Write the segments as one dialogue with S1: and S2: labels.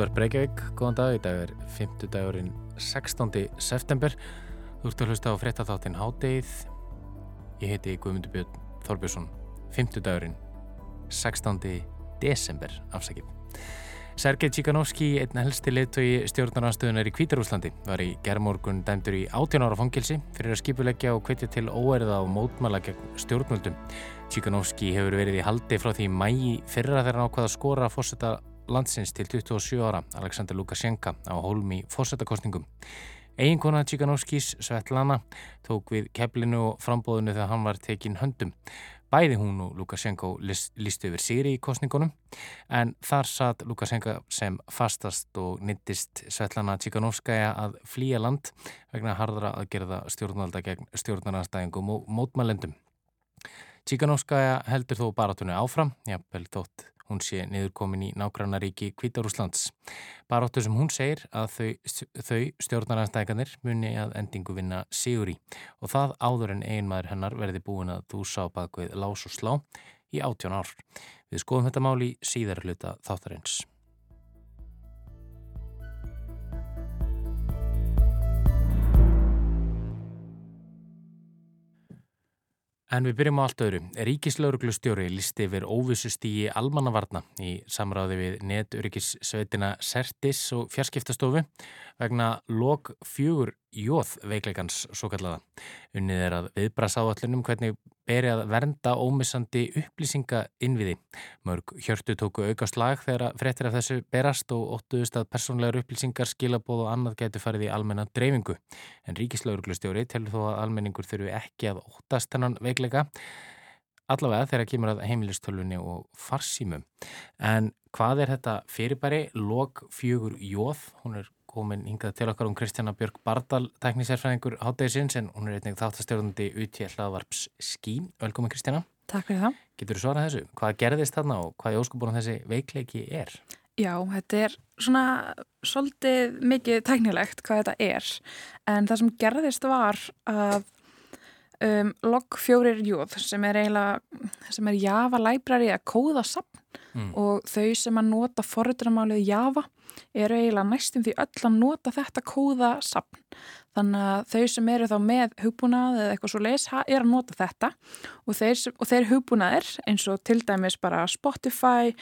S1: Útvar Breykjavík, góðan dag, í dag er 5. dagurinn 16. september. Þú ert að hlusta á fréttatháttin Hádeið. Ég heiti Guðmundur Björn Þorbjörnsson. 5. dagurinn 16. desember, afsakið. Sergei Tchikanovski, einn helsti liðtögi stjórnarnarstöðunar í Kvítarúslandi, var í gerðmorgun dæmdur í 18 ára fangilsi fyrir að skipuleggja og hvetja til óerða og mótmæla gegn stjórnvöldum. Tchikanovski hefur verið í haldi frá því mægi fyrra þegar hann ákvaða að skora að fórseta landsins til 27 ára, Aleksandr Lukashenka, á hólmi fórsetakostningum. Eiginkona Tchikanovskis, Svetlana, tók við keflinu og frambóðinu þegar hann var tekinn höndum. Bæði hún og Lukashenko lístu yfir sigri í kostningunum en þar satt Lukashenko sem fastast og nittist Svetlana Tchikanovskaja að flýja land vegna hardra að gerða stjórnvalda gegn stjórnarnarstæðingum og mótmælendum. Tchikanovskaja heldur þó baratunni áfram, jafnvel þótt hún sé niðurkomin í nágrannaríki Kvítarúslands. Baróttu sem hún segir að þau, þau stjórnaranstækanir muni að endingu vinna sigur í og það áður en einmaður hennar verði búin að þú sá bak við lás og slá í áttjón ár. Við skoðum þetta mál í síðar hluta þáttarins. En við byrjum á allt öðru. Ríkislauruglustjóri listi yfir óvissustígi almannavarna í samráði við neturyggissveitina Sertis og fjarskiptastofu vegna lok fjögur jóð veikleikans svo kallaða. Unnið er að viðbrasa áallunum hvernig beri að vernda ómissandi upplýsinga innviði. Mörg hjörtu tóku auka slag þegar frettir af þessu berast og óttuðust að persónlegar upplýsingar, skilabóð og annað getur farið í almenna dreifingu. En ríkislauruglustjóri telur þó að almenningur þurfi ekki að óttast hennan veikleika allavega þegar kemur að heimilistölunni og farsímum. En hvað er þetta fyrirbæri? Lok fjögur jóð, hún er komin hingað til okkar um Kristjana Björg Bardal, teknísærfræðingur hátægisins en hún er einnig þáttastjórnandi út í hlaðvarps Skí. Velkomin Kristjana.
S2: Takk fyrir það.
S1: Getur þú svarað þessu? Hvað gerðist þarna og hvað í óskubunum þessi veikleiki er?
S2: Já, þetta er svona svolítið mikið teknilegt hvað þetta er en það sem gerðist var að um, log 4 jóð sem er eiginlega, sem er Java library að kóða saman mm. og þau sem að nota forritunarmálið Java eru eiginlega næstum því öll að nota þetta kóða sapn. Þannig að þau sem eru þá með hugbúnað eða eitthvað svo leis er að nota þetta og þeir, og þeir hugbúnaðir eins og til dæmis bara Spotify,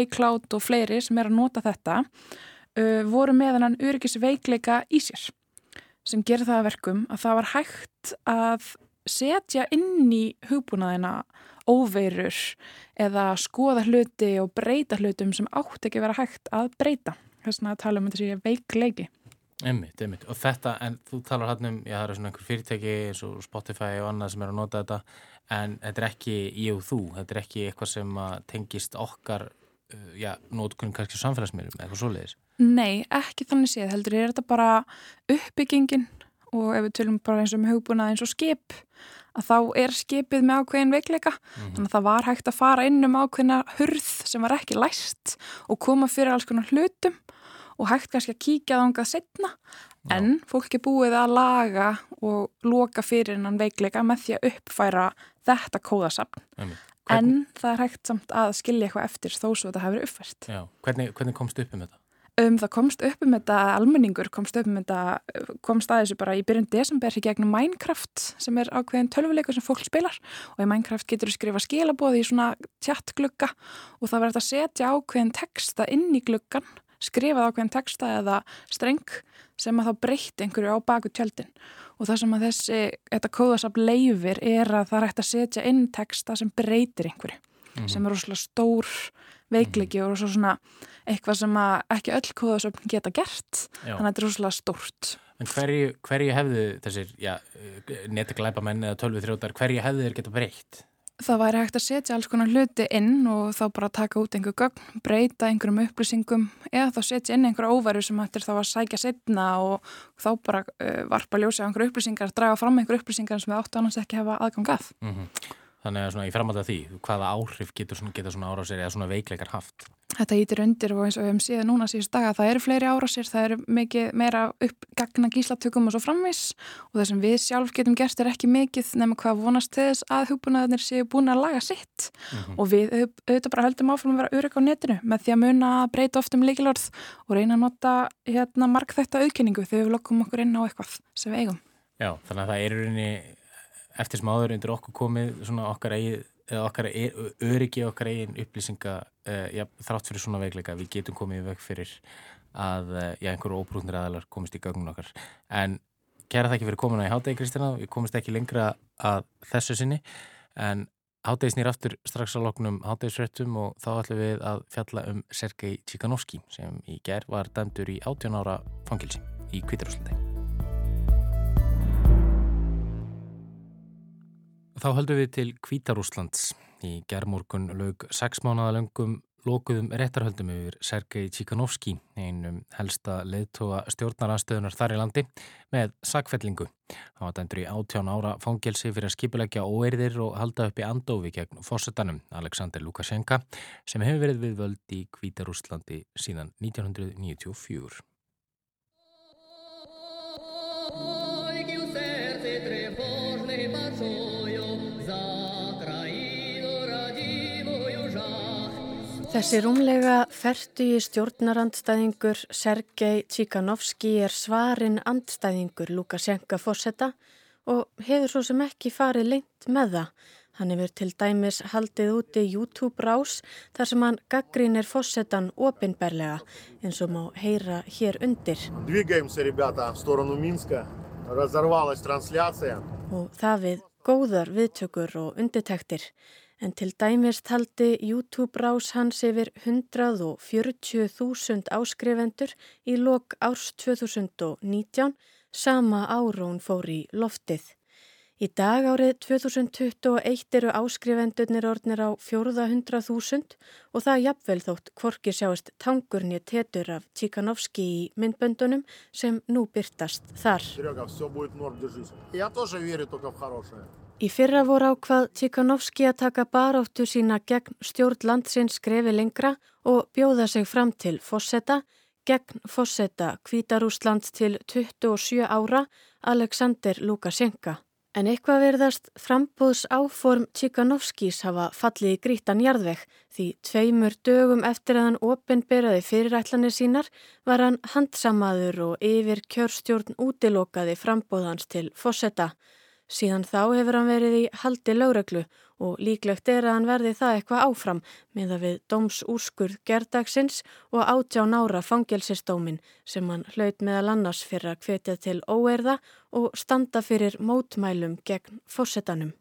S2: iCloud og fleiri sem er að nota þetta uh, voru með hann öryggisveikleika í sér sem gerir það að verkum að það var hægt að setja inn í hugbúnaðina óveirur eða skoða hluti og breyta hlutum sem átt ekki vera hægt að breyta. Þess að tala um þessi veikleiki.
S1: Emmitt, emmitt. Og þetta, en þú talar hann um, já það eru svona einhver fyrirtæki eins og Spotify og annað sem er að nota þetta, en þetta er ekki ég og þú, þetta er ekki eitthvað sem tengist okkar, uh, já, nótkunum kannski samfélagsmiðlum, eitthvað svoleiðis.
S2: Nei, ekki þannig séð, heldur ég er þetta bara uppbyggingin og ef við tölum bara eins og með hugbúnað eins og skip, að þá er skipið með ákveðin veikleika mm -hmm. þannig að það var hægt að fara inn um ákveðina hurð sem var ekki læst og koma fyrir alls konar hlutum og hægt kannski að kíkja það ángað setna Já. en fólk er búið að laga og loka fyrir hann veikleika með því að uppfæra þetta kóðasapn en það er hægt samt að skilja eitthvað eftir þó svo þetta hefur uppfært
S1: hvernig, hvernig komst upp um þetta?
S2: Um, það komst upp um þetta, almenningur komst upp um þetta, komst að þessu bara í byrjun desember í gegnum Minecraft sem er ákveðin tölvuleikur sem fólk spilar og í Minecraft getur þú skrifa skilabóði í svona tjattglugga og það verður að setja ákveðin texta inn í gluggan, skrifað ákveðin texta eða streng sem að þá breyti einhverju á baku tjöldin og það sem að þessi, þetta kóðasap leifir er að það er hægt að setja inn texta sem breytir einhverju mm -hmm. sem er rosalega stór veikleiki -hmm. og svo svona eitthvað sem ekki öll kóðasöfn geta gert Já. þannig að þetta er rosalega stórt
S1: En hverju, hverju hefðu þessir neteglæpamenn eða tölvið þrjótar hverju hefðu þeir geta breytt?
S2: Það væri hægt að setja alls konar hluti inn og þá bara taka út einhver gögn, breyta einhverjum upplýsingum eða þá setja inn einhverja óværu sem hættir þá að sækja setna og þá bara uh, varpa ljósa á einhverju upplýsingar, draga fram einhverju upplýsingar sem við áttu annars ekki hafa aðgang að.
S1: Mm -hmm. Þannig að svona í framhald af því, hvaða áhrif getur svona, getur svona árásir eða svona veikleikar haft?
S2: Þetta ítir undir og eins og við hefum síðan núna síðust daga það eru fleiri árásir, það eru mikið meira uppgagna gíslatökum og svo framvis og það sem við sjálf getum gert er ekki mikið nema hvað vonast þess að hugbúnaðarnir séu búin að laga sitt mm -hmm. og við auðvitað bara höldum áfram að vera örygg á netinu með því að muna að breyta oft um líkilorð og reyna að nota hérna, markþætta auðkenningu þegar við lokkum okkur inn á eitthvað sem við eigum.
S1: Já, þannig að það er eftir smáður undir okkur komið svona okkar eigið okkar e, öryggi okkar eigin upplýsinga uh, já, þrátt fyrir svona veikleika. Við getum komið í veg fyrir að uh, já, einhverju óbrúnir aðalar komist í gögnum okkar. En kæra það ekki fyrir komuna í hátegi Kristina við komist ekki lengra að þessu sinni. En hátegi snýr aftur strax á loknum hátegisrættum og þá ætlum við að fjalla um Sergei Tchikanovski sem í gerð var dæmdur í 18 ára fangilsi í Kvítarúslandi Þá höldum við til Kvítarúslands. Í gerðmorgun lög sex mánuða löngum lókuðum réttarhöldum yfir Sergei Tchikanovski, einum helsta leðtóa stjórnaranstöðunar þar í landi, með sakfellingu. Það var dæmdur í átján ára fangelsi fyrir að skipulegja óeirðir og halda upp í andófi gegn fórsetanum Alexander Lukashenka sem hefur verið við völd í Kvítarúslandi síðan 1994.
S3: Þessi rúmlega ferdu í stjórnarandstæðingur Sergei Tchikanovski er svarinn andstæðingur Lukashenka fórsetta og hefur svo sem ekki farið lengt með það. Hann hefur til dæmis haldið úti YouTube rás þar sem hann gaggrínir fórsetan opinberlega eins og má heyra hér undir. Og það við góðar viðtökur og undirtektir en til dæmis taldi YouTube-rás hans yfir 140.000 áskrifendur í lok árs 2019 sama ára hún fór í loftið. Í dag árið 2021 eru áskrifendurnir orðnir á 400.000 og það jafnvel þótt Kvorki sjáist tangurni tétur af Tchikanovski í myndböndunum sem nú byrtast þar. Í fyrra voru ákvað Tchikanovski að taka baráttu sína gegn stjórn landsins skrefi lengra og bjóða sig fram til Fosseta, gegn Fosseta Kvítarúsland til 27 ára Alexander Lukashenka. En eitthvað verðast frambóðs áform Tchikanovskis hafa fallið í grítan jarðveg því tveimur dögum eftir að hann opinberaði fyrirætlanir sínar var hann handsamaður og yfir kjörstjórn útilokaði frambóðans til Fosseta. Síðan þá hefur hann verið í haldi lögreglu og líklegt er að hann verði það eitthvað áfram með að við dómsúrskurð gerdagsins og átján ára fangelsistómin sem hann hlaut meðal annars fyrir að hvetja til óerða og standa fyrir mótmælum gegn fórsetanum.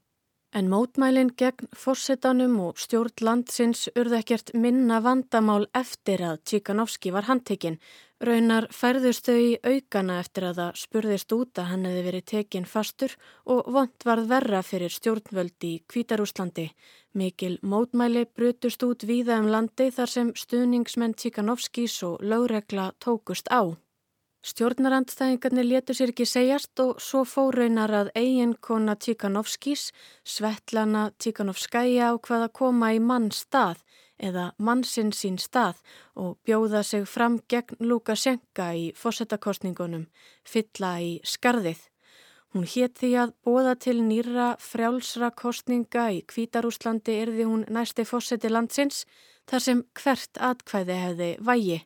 S3: En mótmælinn gegn fórsetanum og stjórn landsins urðu ekkert minna vandamál eftir að Tchikanovski var handtekinn. Raunar færðust þau í aukana eftir að það spurðist út að hann hefði verið tekinn fastur og vond varð verra fyrir stjórnvöldi í Kvítarúslandi. Mikil mótmæli brutust út víða um landi þar sem stuðningsmenn Tchikanovskis og lögregla tókust á. Stjórnarandstæðingarnir letur sér ekki segjast og svo fóraunar að eiginkona Tíkanovskís, Svetlana Tíkanovskæja á hvaða koma í mann stað eða mannsinn sín stað og bjóða sig fram gegn Lukashenka í fósettakostningunum, fylla í skarðið. Hún hétt því að bóða til nýra frjálsra kostninga í Kvítarúslandi erði hún næsti fósetti landsins þar sem hvert atkvæði hefði vægi.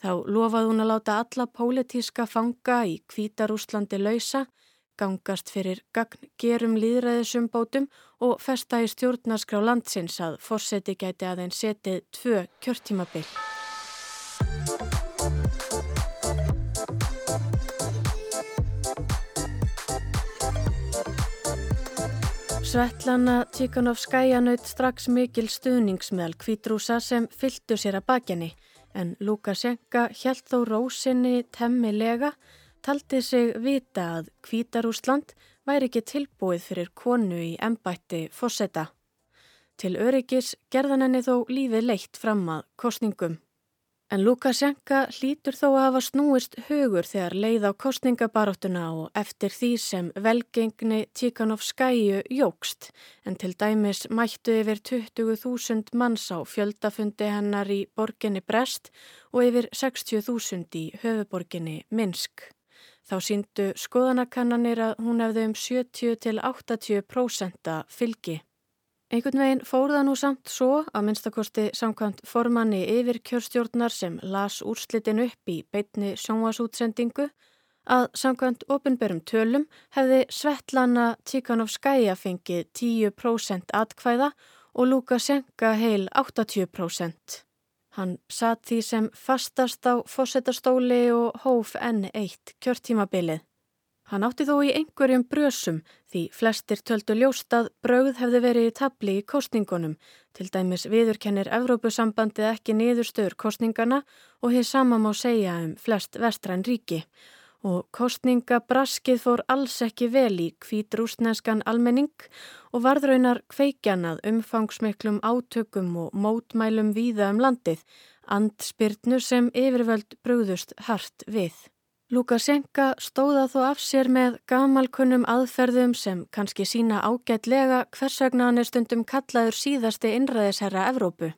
S3: Þá lofaði hún að láta alla pólitíska fanga í Kvítarúslandi lausa, gangast fyrir gagn gerum líðræðisumbótum og festa í stjórnarskrá landsins að fórseti gæti aðeins setið tvö kjörtímabill. Svetlana Tíkanovskæja naut strax mikil stuðningsmeðal kvítrúsa sem fylgdu sér að bakjani en Lukashenka hjælt þó rósinni temmilega, taldi sig vita að Kvítarúsland væri ekki tilbúið fyrir konu í embætti fósetta. Til öryggis gerðan henni þó lífið leitt fram að kostningum. En Lukasjenka hlýtur þó að hafa snúist hugur þegar leið á kostningabaróttuna og eftir því sem velgengni Tíkanovskæju jógst en til dæmis mættu yfir 20.000 manns á fjöldafundi hennar í borginni Brest og yfir 60.000 í höfuborginni Minsk. Þá síndu skoðanakannanir að hún hefði um 70-80% fylgi. Einhvern veginn fór það nú samt svo að minnstakosti samkvæmt formanni yfir kjörstjórnar sem las úrslitin upp í beitni sjónvasútsendingu að samkvæmt ofinberum tölum hefði Svetlana Tíkanovskæja fengið 10% atkvæða og Lukasjenka heil 80%. Hann satt því sem fastast á fósettastóli og hóf N1 kjörtímabilið. Hann átti þó í einhverjum brösum því flestir töldu ljóst að brauð hefði verið í tabli í kostningunum, til dæmis viðurkennir Evrópusambandið ekki niðurstöður kostningana og hér sama má segja um flest vestræn ríki. Og kostningabraskið fór alls ekki vel í kvítrúsnenskan almenning og varðraunar kveikjanað umfangsmiklum átökum og mótmælum víða um landið, andspyrnu sem yfirvöld brúðust hart við. Lukasjenka stóða þó af sér með gamalkunnum aðferðum sem kannski sína ágætlega hvers vegna hann er stundum kallaður síðasti innræðisherra Evrópu.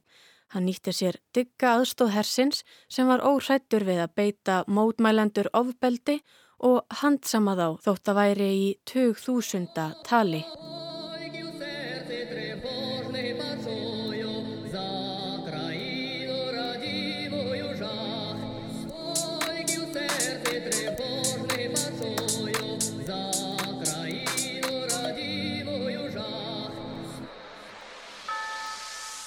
S3: Hann nýtti sér digga aðstóð hersins sem var óhrættur við að beita mótmælendur ofbeldi og handsama þá þótt að væri í 2000 tali.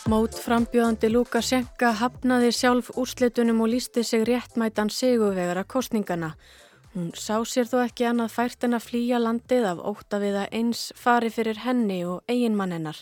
S3: Mót frambjóðandi Lukasjenka hafnaði sjálf úrslitunum og lísti sig réttmætan siguvegara kostningana. Hún sá sér þó ekki annað fært en að flýja landið af óta við að eins fari fyrir henni og eiginmann hennar.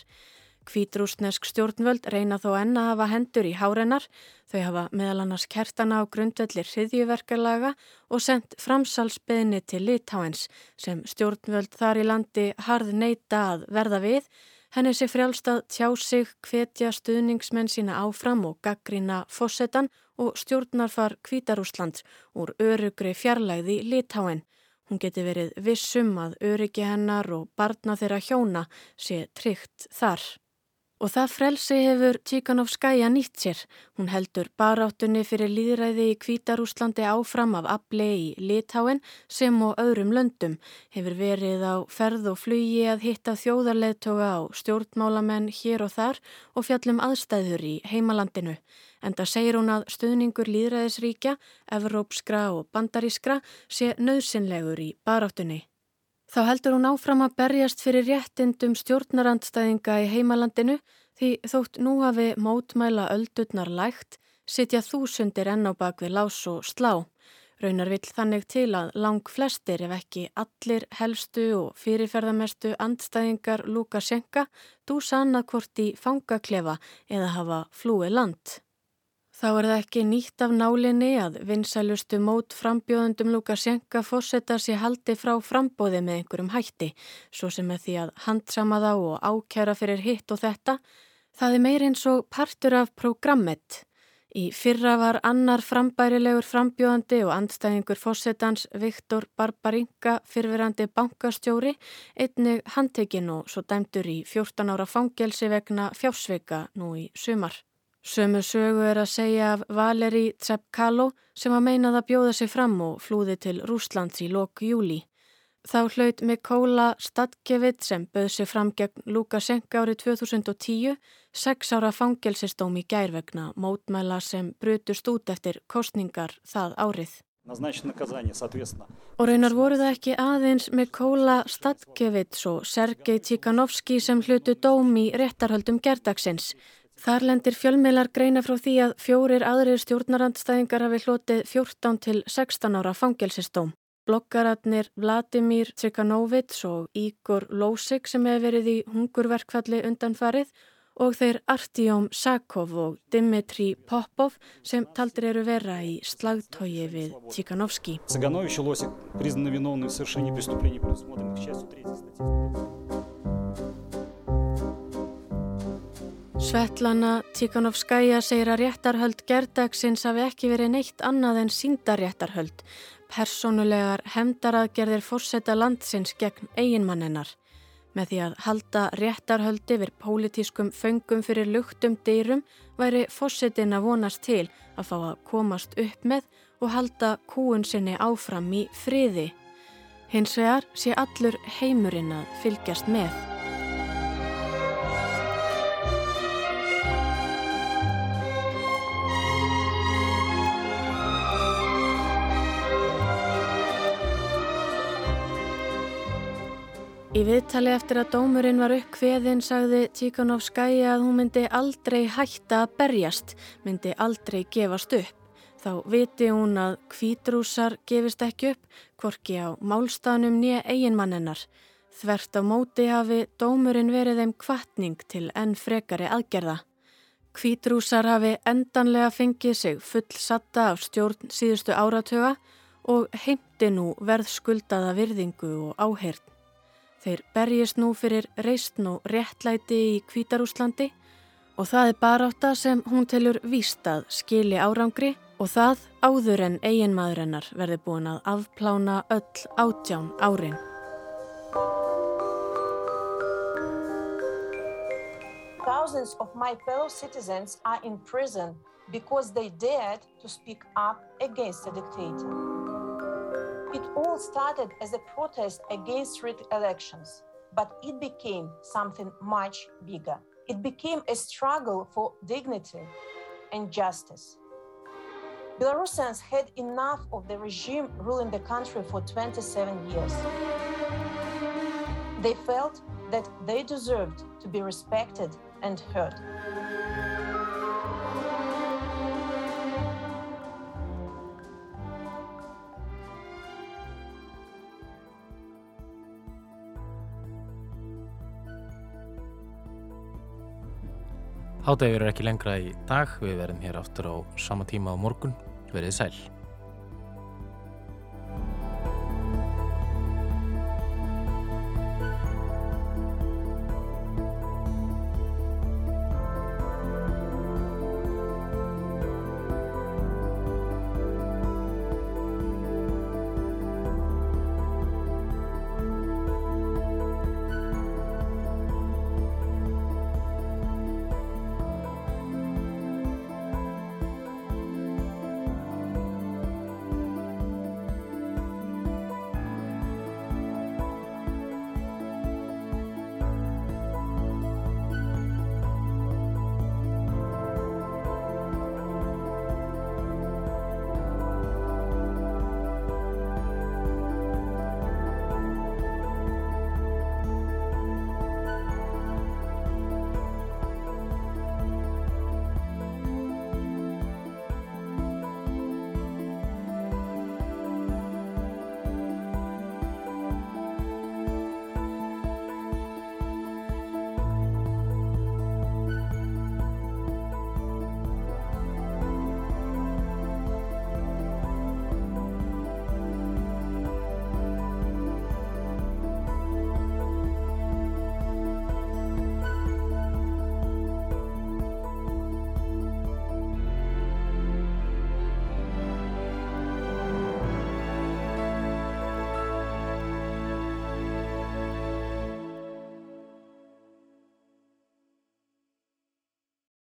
S3: Kvítrúsnesk stjórnvöld reyna þó enna að hafa hendur í hárennar. Þau hafa meðal annars kertana á grundvellir hriðjuverkarlaga og sendt framsalsbeðni til Litáens sem stjórnvöld þar í landi harð neita að verða við Henni sé frjálstað tjá sig, hvetja stuðningsmenn sína áfram og gaggrina fósettan og stjórnarfar Kvítarúsland úr örugri fjarlæði Litáen. Hún geti verið vissum að öryggi hennar og barna þeirra hjóna sé tryggt þar. Og það frelsi hefur Tíkanovskæja nýtt sér. Hún heldur baráttunni fyrir líðræði í Kvítarúslandi áfram af afli í Litáen sem og öðrum löndum. Hefur verið á ferð og flugi að hitta þjóðarleðtoga á stjórnmálamenn hér og þar og fjallum aðstæður í heimalandinu. En það segir hún að stuðningur líðræðisríkja, evrópskra og bandarískra sé nöðsynlegur í baráttunni. Þá heldur hún áfram að berjast fyrir réttindum stjórnarandstæðinga í heimalandinu því þótt nú hafi mótmæla öldurnar lægt sitja þúsundir enn á bakvið lás og slá. Raunar vill þannig til að lang flestir ef ekki allir helstu og fyrirferðamestu andstæðingar Lukasjenka dúsa annað hvort í fangaklefa eða hafa flúi land. Þá er það ekki nýtt af nálinni að vinsælustu mót frambjóðundum Lukasjenka fórsetta sér haldi frá frambóði með einhverjum hætti, svo sem er því að handsama þá og ákjara fyrir hitt og þetta. Það er meir eins og partur af programmet. Í fyrra var annar frambærilegur frambjóðandi og andstæðingur fórsetans Viktor Barbarinka fyrfirandi bankastjóri, einnig handtekinn og svo dæmtur í 14 ára fangelsi vegna fjásveika nú í sumar. Sömu sögu er að segja af Valeri Tsepkalo sem að meinað að bjóða sig fram og flúði til Rúslands í lok júli. Þá hlaut Mikóla Stadkevit sem böð sig fram gegn Lukashenka árið 2010 sex ára fangelsistóm í gærvegna mótmæla sem brutust út eftir kostningar það árið. Og raunar voru það ekki aðeins Mikóla Stadkevits og Sergei Tíkanovski sem hlutu dóm í réttarhöldum gerdagsins. Þar lendir fjölmeilar greina frá því að fjórir aðrir stjórnarandstæðingar hafi hlotið 14 til 16 ára fangelsistóm. Bloggaratnir Vladimir Tsikhanovits og Igor Losik sem hefur verið í hungurverkfalli undanfarið og þeir Artjóm Sakov og Dimitri Popov sem taldir eru vera í slagtói við Tsikhanovski. Svetlana Tíkanovskæja segir að réttarhöld gerdagsins hafi ekki verið neitt annað en síndaréttarhöld, personulegar hemdaraðgerðir fórseta landsins gegn eiginmanninnar. Með því að halda réttarhöldi yfir pólitískum föngum fyrir luktum dýrum væri fórsetin að vonast til að fá að komast upp með og halda kúun sinni áfram í friði. Hins vegar sé allur heimurinn að fylgjast með. Í viðtali eftir að dómurinn var upp hveðin sagði Tíkanovskæi að hún myndi aldrei hætta að berjast, myndi aldrei gefast upp. Þá viti hún að kvítrúsar gefist ekki upp, korki á málstafnum nýja eiginmanninnar. Þvert á móti hafi dómurinn verið þeim kvartning til enn frekari aðgerða. Kvítrúsar hafi endanlega fengið sig full satta af stjórn síðustu áratöga og heimti nú verðskuldaða virðingu og áheirn. Þeir berjist nú fyrir reistn og réttlæti í Kvítarúslandi og það er baráta sem hún telur víst að skili árangri og það áður en eiginmaður hennar verði búin að afplána öll átján árin.
S4: Thousands of my fellow citizens are in prison because they dared to speak up against a dictator. It all started as a protest against rigged elections, but it became something much bigger. It became a struggle for dignity and justice. Belarusians had enough of the regime ruling the country for 27 years. They felt that they deserved to be respected and heard.
S1: Hátægur er ekki lengra í dag, við verðum hér áttur á sama tíma á morgun, verið sæl.